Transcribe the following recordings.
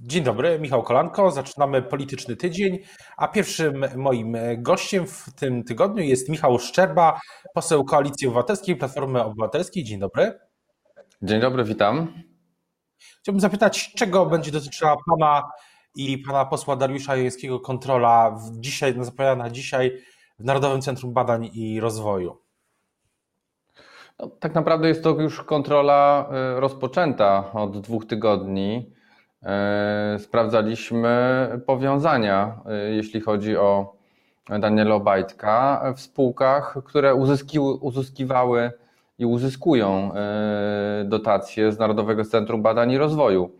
Dzień dobry, Michał Kolanko. Zaczynamy polityczny tydzień, a pierwszym moim gościem w tym tygodniu jest Michał Szczerba, poseł Koalicji Obywatelskiej, Platformy Obywatelskiej. Dzień dobry. Dzień dobry, witam. Chciałbym zapytać, czego będzie dotyczyła Pana i Pana posła Dariusza Jońskiego kontrola w dzisiaj, zapowiadana na dzisiaj w Narodowym Centrum Badań i Rozwoju? No, tak naprawdę jest to już kontrola y, rozpoczęta od dwóch tygodni. Y, sprawdzaliśmy powiązania, y, jeśli chodzi o Daniela Obajtka w spółkach, które uzyskiwały i uzyskują dotacje z Narodowego Centrum Badań i Rozwoju.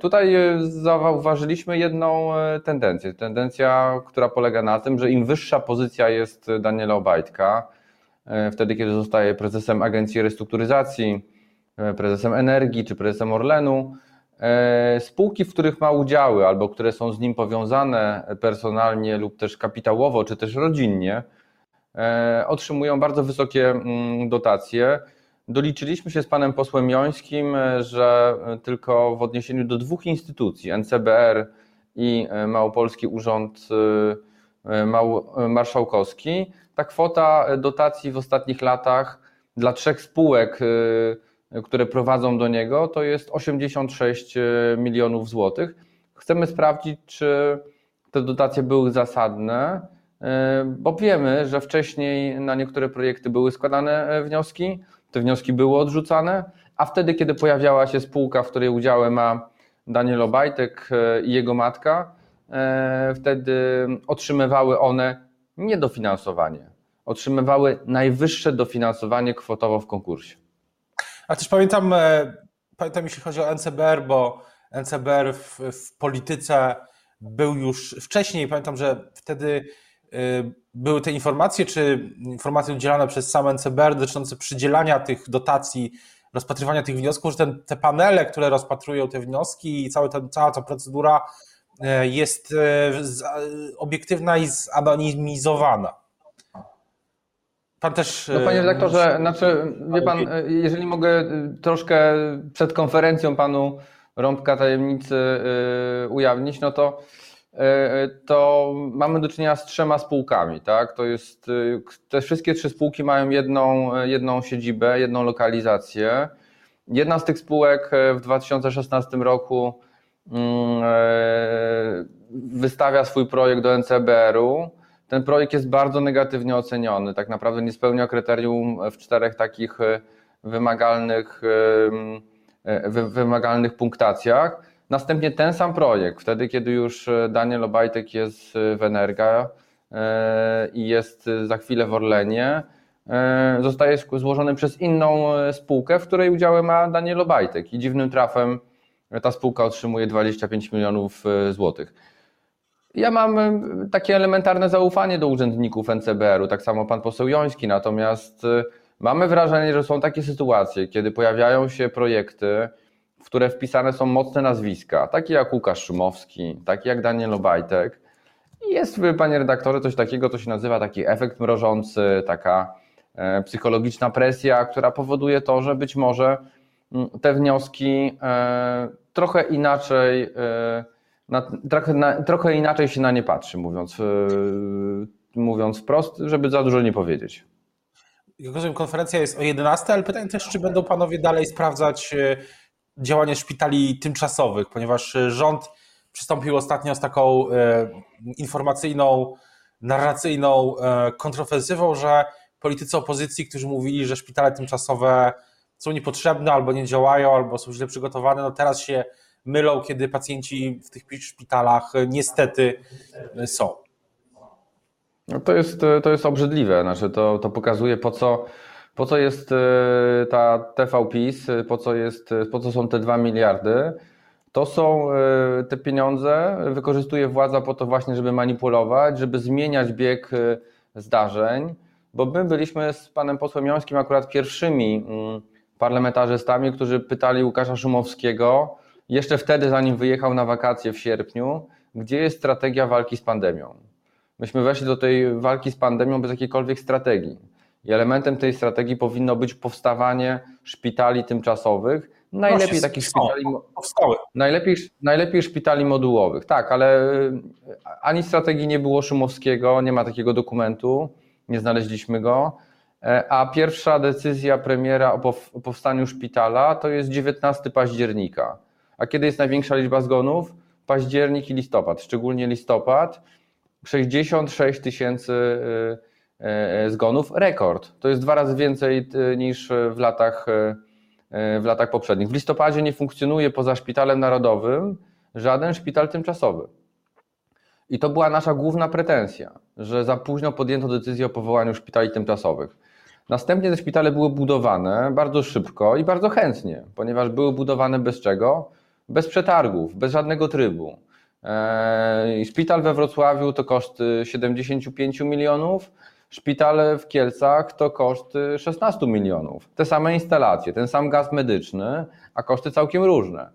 Tutaj zauważyliśmy jedną tendencję. Tendencja, która polega na tym, że im wyższa pozycja jest Daniela Obajtka, E, wtedy, kiedy zostaje prezesem Agencji Restrukturyzacji, e, prezesem Energii czy prezesem Orlenu. E, spółki, w których ma udziały albo które są z nim powiązane personalnie lub też kapitałowo, czy też rodzinnie, otrzymują bardzo wysokie mm, dotacje. Doliczyliśmy się z panem posłem Jońskim, że tylko w odniesieniu do dwóch instytucji, NCBR i Małopolski Urząd Marszałkowski, ta kwota dotacji w ostatnich latach dla trzech spółek, które prowadzą do niego, to jest 86 y, milionów złotych. Chcemy sprawdzić, czy te dotacje były zasadne, y, bo wiemy, że wcześniej na niektóre projekty były składane wnioski, te wnioski były odrzucane, a wtedy, kiedy pojawiała się spółka, w której udziałem ma Daniel Obajtek i jego matka, wtedy otrzymywały one niedofinansowanie. Otrzymywały najwyższe dofinansowanie kwotowo w konkursie. A też pamiętam, e, pamiętam jeśli chodzi o NCBR, bo NCBR w, w polityce był już wcześniej. Pamiętam, że wtedy e, były te informacje, czy informacje udzielane przez sam NCBR dotyczące przydzielania tych dotacji, rozpatrywania tych wniosków, że ten, te panele, które rozpatrują te wnioski i cała ta, cała ta procedura e, jest obiektywna i zanonimizowana. Pan też. No, panie redaktorze, znaczy, wie pan, jeżeli mogę troszkę przed konferencją panu rąbka tajemnicy ujawnić, no to, to mamy do czynienia z trzema spółkami, tak? To jest, te wszystkie trzy spółki mają jedną, jedną siedzibę, jedną lokalizację. Jedna z tych spółek w 2016 roku wystawia swój projekt do NCBR-u ten projekt jest bardzo negatywnie oceniony. Tak naprawdę nie spełnia kryterium w czterech takich e, wymagalnych, e, e, wymagalnych punktacjach. Następnie ten sam projekt, wtedy kiedy już Daniel Obajtek jest w Energa i jest za chwilę w Orlenie, zostaje złożony przez inną spółkę, w której udziałem ma Daniel Obajtek i dziwnym trafem ta spółka otrzymuje 25 milionów złotych. Ja mam e, takie elementarne zaufanie do urzędników NCBR-u, tak samo pan poseł Joński, natomiast e, mamy wrażenie, że są takie sytuacje, kiedy pojawiają się projekty, w które wpisane są mocne nazwiska, takie jak Łukasz Szumowski, takie jak Daniel Obajtek. I jest, panie redaktorze, coś takiego, co się nazywa taki efekt mrożący, taka e, psychologiczna presja, która powoduje to, że być może mm, te wnioski trochę inaczej na, trochę, na, trochę inaczej się na nie patrzy, mówiąc, yy, mówiąc wprost, żeby za dużo nie powiedzieć. Rozumiem, konferencja jest o 11, ale pytanie też, czy będą panowie dalej sprawdzać e, działanie szpitali tymczasowych, ponieważ e, rząd przystąpił ostatnio z taką informacyjną, narracyjną kontrofensywą, że politycy opozycji, którzy mówili, że szpitale tymczasowe są niepotrzebne albo nie działają, albo są źle przygotowane, no teraz się mylą, kiedy pacjenci w tych szpitalach niestety są. No to, jest, to jest obrzydliwe. Znaczy to, to pokazuje, po co, po co jest e, ta TVPiS, po co, jest, po co są te 2 miliardy. To są e, te pieniądze, wykorzystuje władza po to właśnie, żeby manipulować, żeby zmieniać bieg e, zdarzeń, bo my byliśmy z panem posłem Jońskim akurat pierwszymi mm, parlamentarzystami, którzy pytali Łukasza Szumowskiego, jeszcze wtedy, zanim wyjechał na wakacje w sierpniu, gdzie jest strategia walki z pandemią. Myśmy weszli do tej walki z pandemią bez jakiejkolwiek strategii. I elementem tej strategii powinno być powstawanie szpitali tymczasowych Najlepiej takich szpitali. Najlepiej, najlepiej szpitali modułowych, tak, ale ani strategii nie było Szumowskiego, nie ma takiego dokumentu, nie znaleźliśmy go. A pierwsza decyzja premiera o powstaniu szpitala to jest 19 października. A kiedy jest największa liczba zgonów? Październik i listopad, szczególnie listopad. 66 tysięcy y, y, y, zgonów, rekord. To jest dwa razy więcej niż w latach, w latach poprzednich. W listopadzie nie funkcjonuje poza szpitalem narodowym żaden szpital tymczasowy. I to była nasza główna pretensja, że za późno podjęto decyzję o powołaniu szpitali tymczasowych. Następnie te szpitale były budowane bardzo szybko i bardzo chętnie, ponieważ były budowane bez czego? Bez przetargów, bez żadnego trybu. Eee, szpital we Wrocławiu to koszty 75 milionów, szpital w Kielcach to koszty 16 milionów. Te same instalacje, ten sam gaz medyczny, a koszty całkiem różne.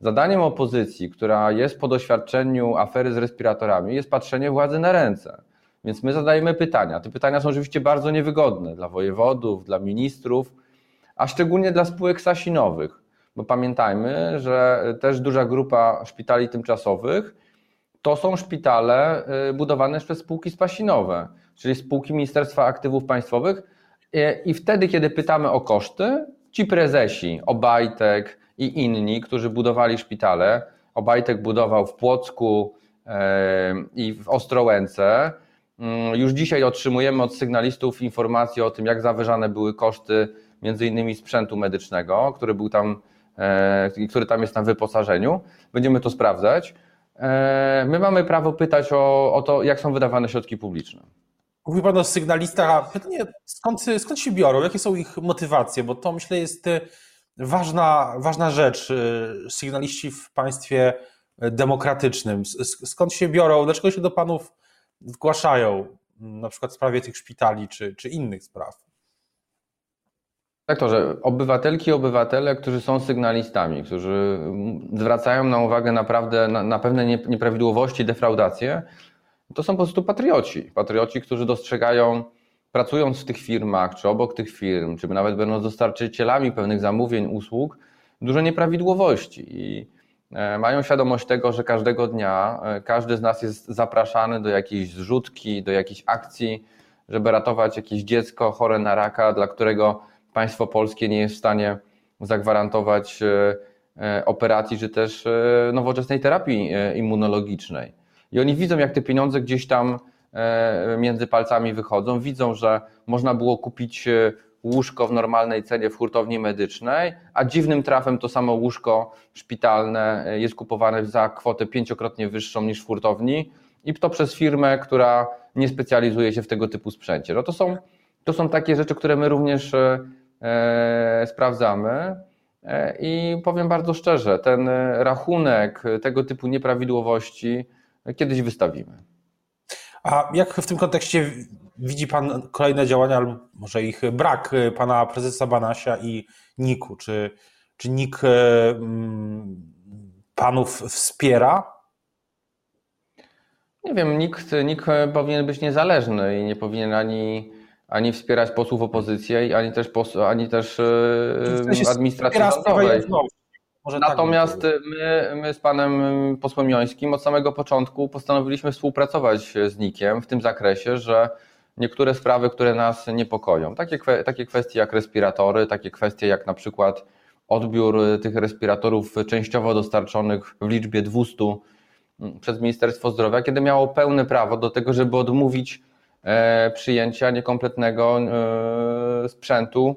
Zadaniem opozycji, która jest po doświadczeniu afery z respiratorami, jest patrzenie władzy na ręce. Więc my zadajemy pytania. Te pytania są oczywiście bardzo niewygodne dla wojewodów, dla ministrów, a szczególnie dla spółek sasinowych, bo pamiętajmy, że też duża grupa szpitali tymczasowych to są szpitale y, budowane przez spółki spasinowe, czyli spółki Ministerstwa Aktywów Państwowych. I wtedy, kiedy pytamy o koszty, ci prezesi, Obajtek i inni, którzy budowali szpitale, Obajtek budował w Płocku y, i w Ostrołęce, Mm, już dzisiaj otrzymujemy od sygnalistów informacje o tym, jak zawyżane były koszty między innymi sprzętu medycznego, który był tam, który tam jest na wyposażeniu. Będziemy to sprawdzać. E, my mamy prawo pytać o, o to, jak są wydawane środki publiczne. Mówi Pan o sygnalistach. Pytanie, skąd, skąd się biorą? Jakie są ich motywacje? Bo to myślę jest e, ważna, ważna rzecz. Sygnaliści w państwie demokratycznym. Skąd się biorą? Dlaczego się do Panów zgłaszają na przykład w sprawie tych szpitali czy, czy innych spraw? Tak, to, że obywatelki i obywatele, którzy są sygnalistami, którzy zwracają na uwagę naprawdę na, na pewne nieprawidłowości, defraudacje, to są po prostu patrioci. Patrioci, którzy dostrzegają, pracując w tych firmach, czy obok tych firm, czy nawet będąc dostarczycielami pewnych zamówień, usług, dużo nieprawidłowości. I E, mają świadomość tego, że każdego dnia e, każdy z nas jest zapraszany do jakiejś zrzutki, do jakiejś akcji, żeby ratować jakieś dziecko chore na raka, dla którego państwo polskie nie jest w stanie zagwarantować e, operacji, czy też nowoczesnej terapii immunologicznej. I oni widzą, jak te pieniądze gdzieś tam między palcami wychodzą, widzą, że można było kupić łóżko w normalnej cenie w hurtowni medycznej, a dziwnym trafem to samo łóżko szpitalne e, jest kupowane za kwotę pięciokrotnie wyższą niż w hurtowni i to przez firmę, która nie specjalizuje się w tego typu sprzęcie. No to są, to są takie rzeczy, które my również e, e sprawdzamy. E, I powiem bardzo szczerze, ten rachunek tego typu nieprawidłowości kiedyś wystawimy. A jak w tym kontekście widzi Pan kolejne działania, albo może ich brak y, Pana prezesa Banasia i NIK-u? Czy, czy NIK mm, Panów wspiera? Nie wiem, NIK, NIK powinien być niezależny i nie powinien ani, ani wspierać posłów opozycji, ani też, pos, ani też yy, administracji rządowej. Może tak Natomiast tak my, my z panem posłem Jońskim od samego początku postanowiliśmy współpracować z NIK-iem w tym zakresie, że niektóre sprawy, które nas niepokoją, takie, takie kwestie jak respiratory, takie kwestie jak na przykład odbiór tych respiratorów częściowo dostarczonych w liczbie 200 mm, przez Ministerstwo Zdrowia, kiedy miało pełne prawo do tego, żeby odmówić e, przyjęcia niekompletnego e, sprzętu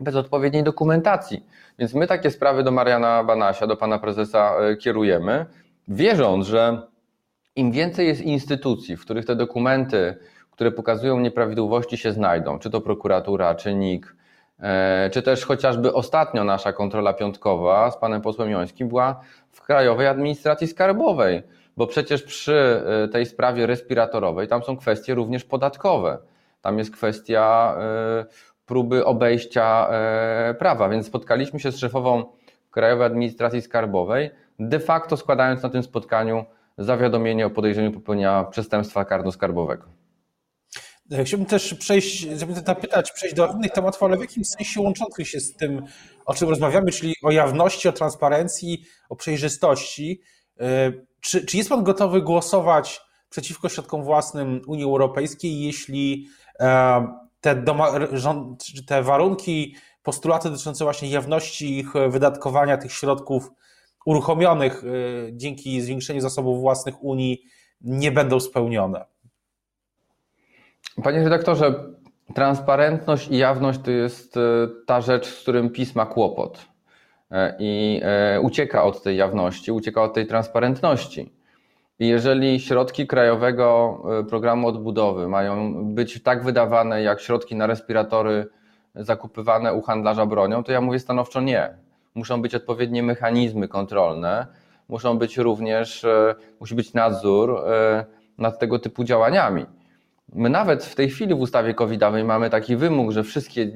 bez odpowiedniej dokumentacji. Więc my takie sprawy do Mariana Banasia, do pana prezesa e, kierujemy, wierząc, że im więcej jest instytucji, w których te dokumenty, które pokazują nieprawidłowości się znajdą, czy to prokuratura, czy NIK, e, czy też chociażby ostatnio nasza kontrola piątkowa z panem posłem Jońskim była w Krajowej Administracji Skarbowej, bo przecież przy e, tej sprawie respiratorowej tam są kwestie również podatkowe. Tam jest kwestia próby obejścia e, prawa, więc spotkaliśmy się z szefową Krajowej Administracji Skarbowej, de facto składając na tym spotkaniu zawiadomienie o podejrzeniu popełnienia przestępstwa karno-skarbowego. Chciałbym też przejść, zapytać, przejść do innych tematów, ale w jakimś sensie łączących się z tym, o czym rozmawiamy, czyli o jawności, o transparencji, o przejrzystości. Czy, czy jest Pan gotowy głosować przeciwko środkom własnym Unii Europejskiej, jeśli te, doma, te warunki, postulaty dotyczące właśnie jawności ich wydatkowania tych środków uruchomionych dzięki zwiększeniu zasobów własnych Unii nie będą spełnione? Panie redaktorze, transparentność i jawność to jest e, ta rzecz, z którym PiS ma kłopot e, i e, ucieka od tej jawności, ucieka od tej transparentności. I jeżeli środki Krajowego Programu Odbudowy mają być tak wydawane jak środki na respiratory zakupywane u handlarza bronią, to ja mówię stanowczo nie. Muszą być odpowiednie mechanizmy kontrolne, muszą być również, musi być nadzór nad tego typu działaniami. My nawet w tej chwili w ustawie covidowej mamy taki wymóg, że wszystkie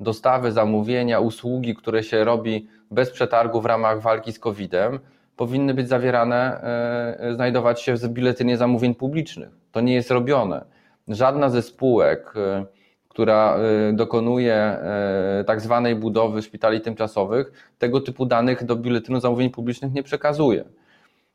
dostawy, zamówienia, usługi, które się robi bez przetargu w ramach walki z COVID-em, powinny być zawierane, e, znajdować się w biletynie zamówień publicznych. To nie jest robione. Żadna ze spółek, e, która e, dokonuje tak zwanej budowy szpitali tymczasowych, tego typu danych do biletynu zamówień publicznych nie przekazuje.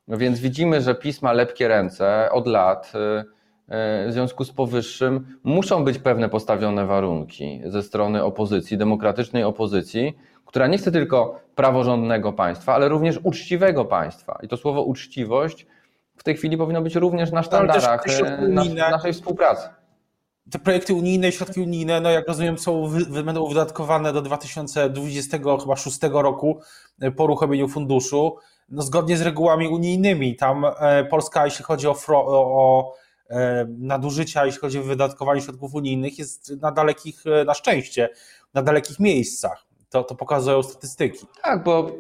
Więc widzimy, że pisma lepkie ręce od lat E, w związku z powyższym muszą być pewne postawione warunki ze strony opozycji, demokratycznej opozycji, która nie chce tylko praworządnego państwa, ale również uczciwego państwa. I to słowo uczciwość w tej chwili powinno być również na sztandarach e, naszej współpracy. Te projekty unijne, środki unijne, no jak rozumiem, są, będą wydatkowane do 2026 roku e, po uruchomieniu funduszu, no zgodnie z regułami unijnymi. Tam Polska, jeśli chodzi o, o E, nadużycia, jeśli chodzi o wydatkowanie środków unijnych, jest na dalekich, e, na szczęście, na dalekich miejscach. To, to pokazują statystyki. Tak, bo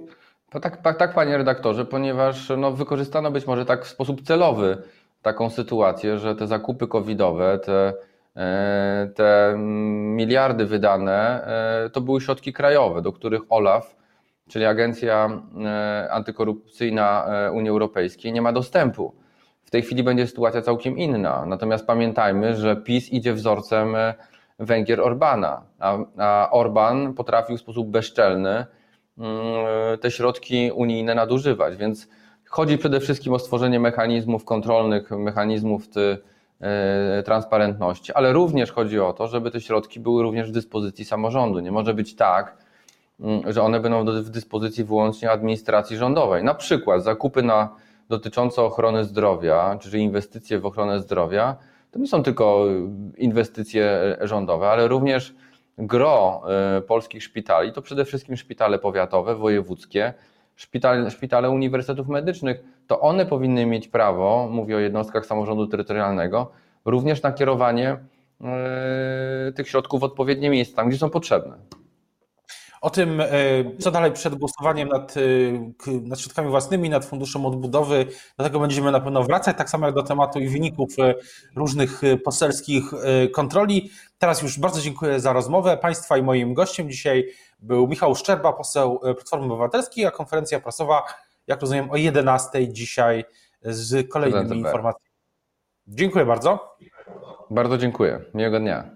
tak, tak, tak, panie redaktorze, ponieważ no, wykorzystano być może tak w sposób celowy taką sytuację, że te zakupy covidowe, te, e, te miliardy wydane, to były środki krajowe, do których OLAF, czyli Agencja Antykorupcyjna Unii Europejskiej, nie ma dostępu. Tej chwili będzie sytuacja całkiem inna. Natomiast pamiętajmy, że PiS idzie wzorcem e, Węgier Orbana, a, a Orban potrafił w sposób bezczelny mm, te środki unijne nadużywać. Więc chodzi przede wszystkim o stworzenie mechanizmów kontrolnych, mechanizmów ty, e, transparentności, ale również chodzi o to, żeby te środki były również w dyspozycji samorządu. Nie może być tak, mm, że one będą w dyspozycji wyłącznie administracji rządowej. Na przykład zakupy na dotyczące ochrony zdrowia, czyli inwestycje w ochronę zdrowia, to nie są tylko inwestycje rządowe, ale również gro e, polskich szpitali, to przede wszystkim szpitale powiatowe, wojewódzkie, szpitale, szpitale uniwersytetów medycznych, to one powinny mieć prawo, mówię o jednostkach samorządu terytorialnego, również na kierowanie e, tych środków w odpowiednie miejsca, tam gdzie są potrzebne. O tym, e, co dalej przed głosowaniem nad, e, nad środkami własnymi, nad funduszem odbudowy, do tego będziemy na pewno wracać, tak samo jak do tematu i wyników e, różnych poselskich kontroli. Teraz już bardzo dziękuję za rozmowę Państwa i moim gościem dzisiaj był Michał Szczerba, poseł Platformy Obywatelskiej, a konferencja prasowa, jak rozumiem, o 11 dzisiaj z kolejnymi informacjami. Dziękuję bardzo. Bardzo dziękuję. Miłego dnia.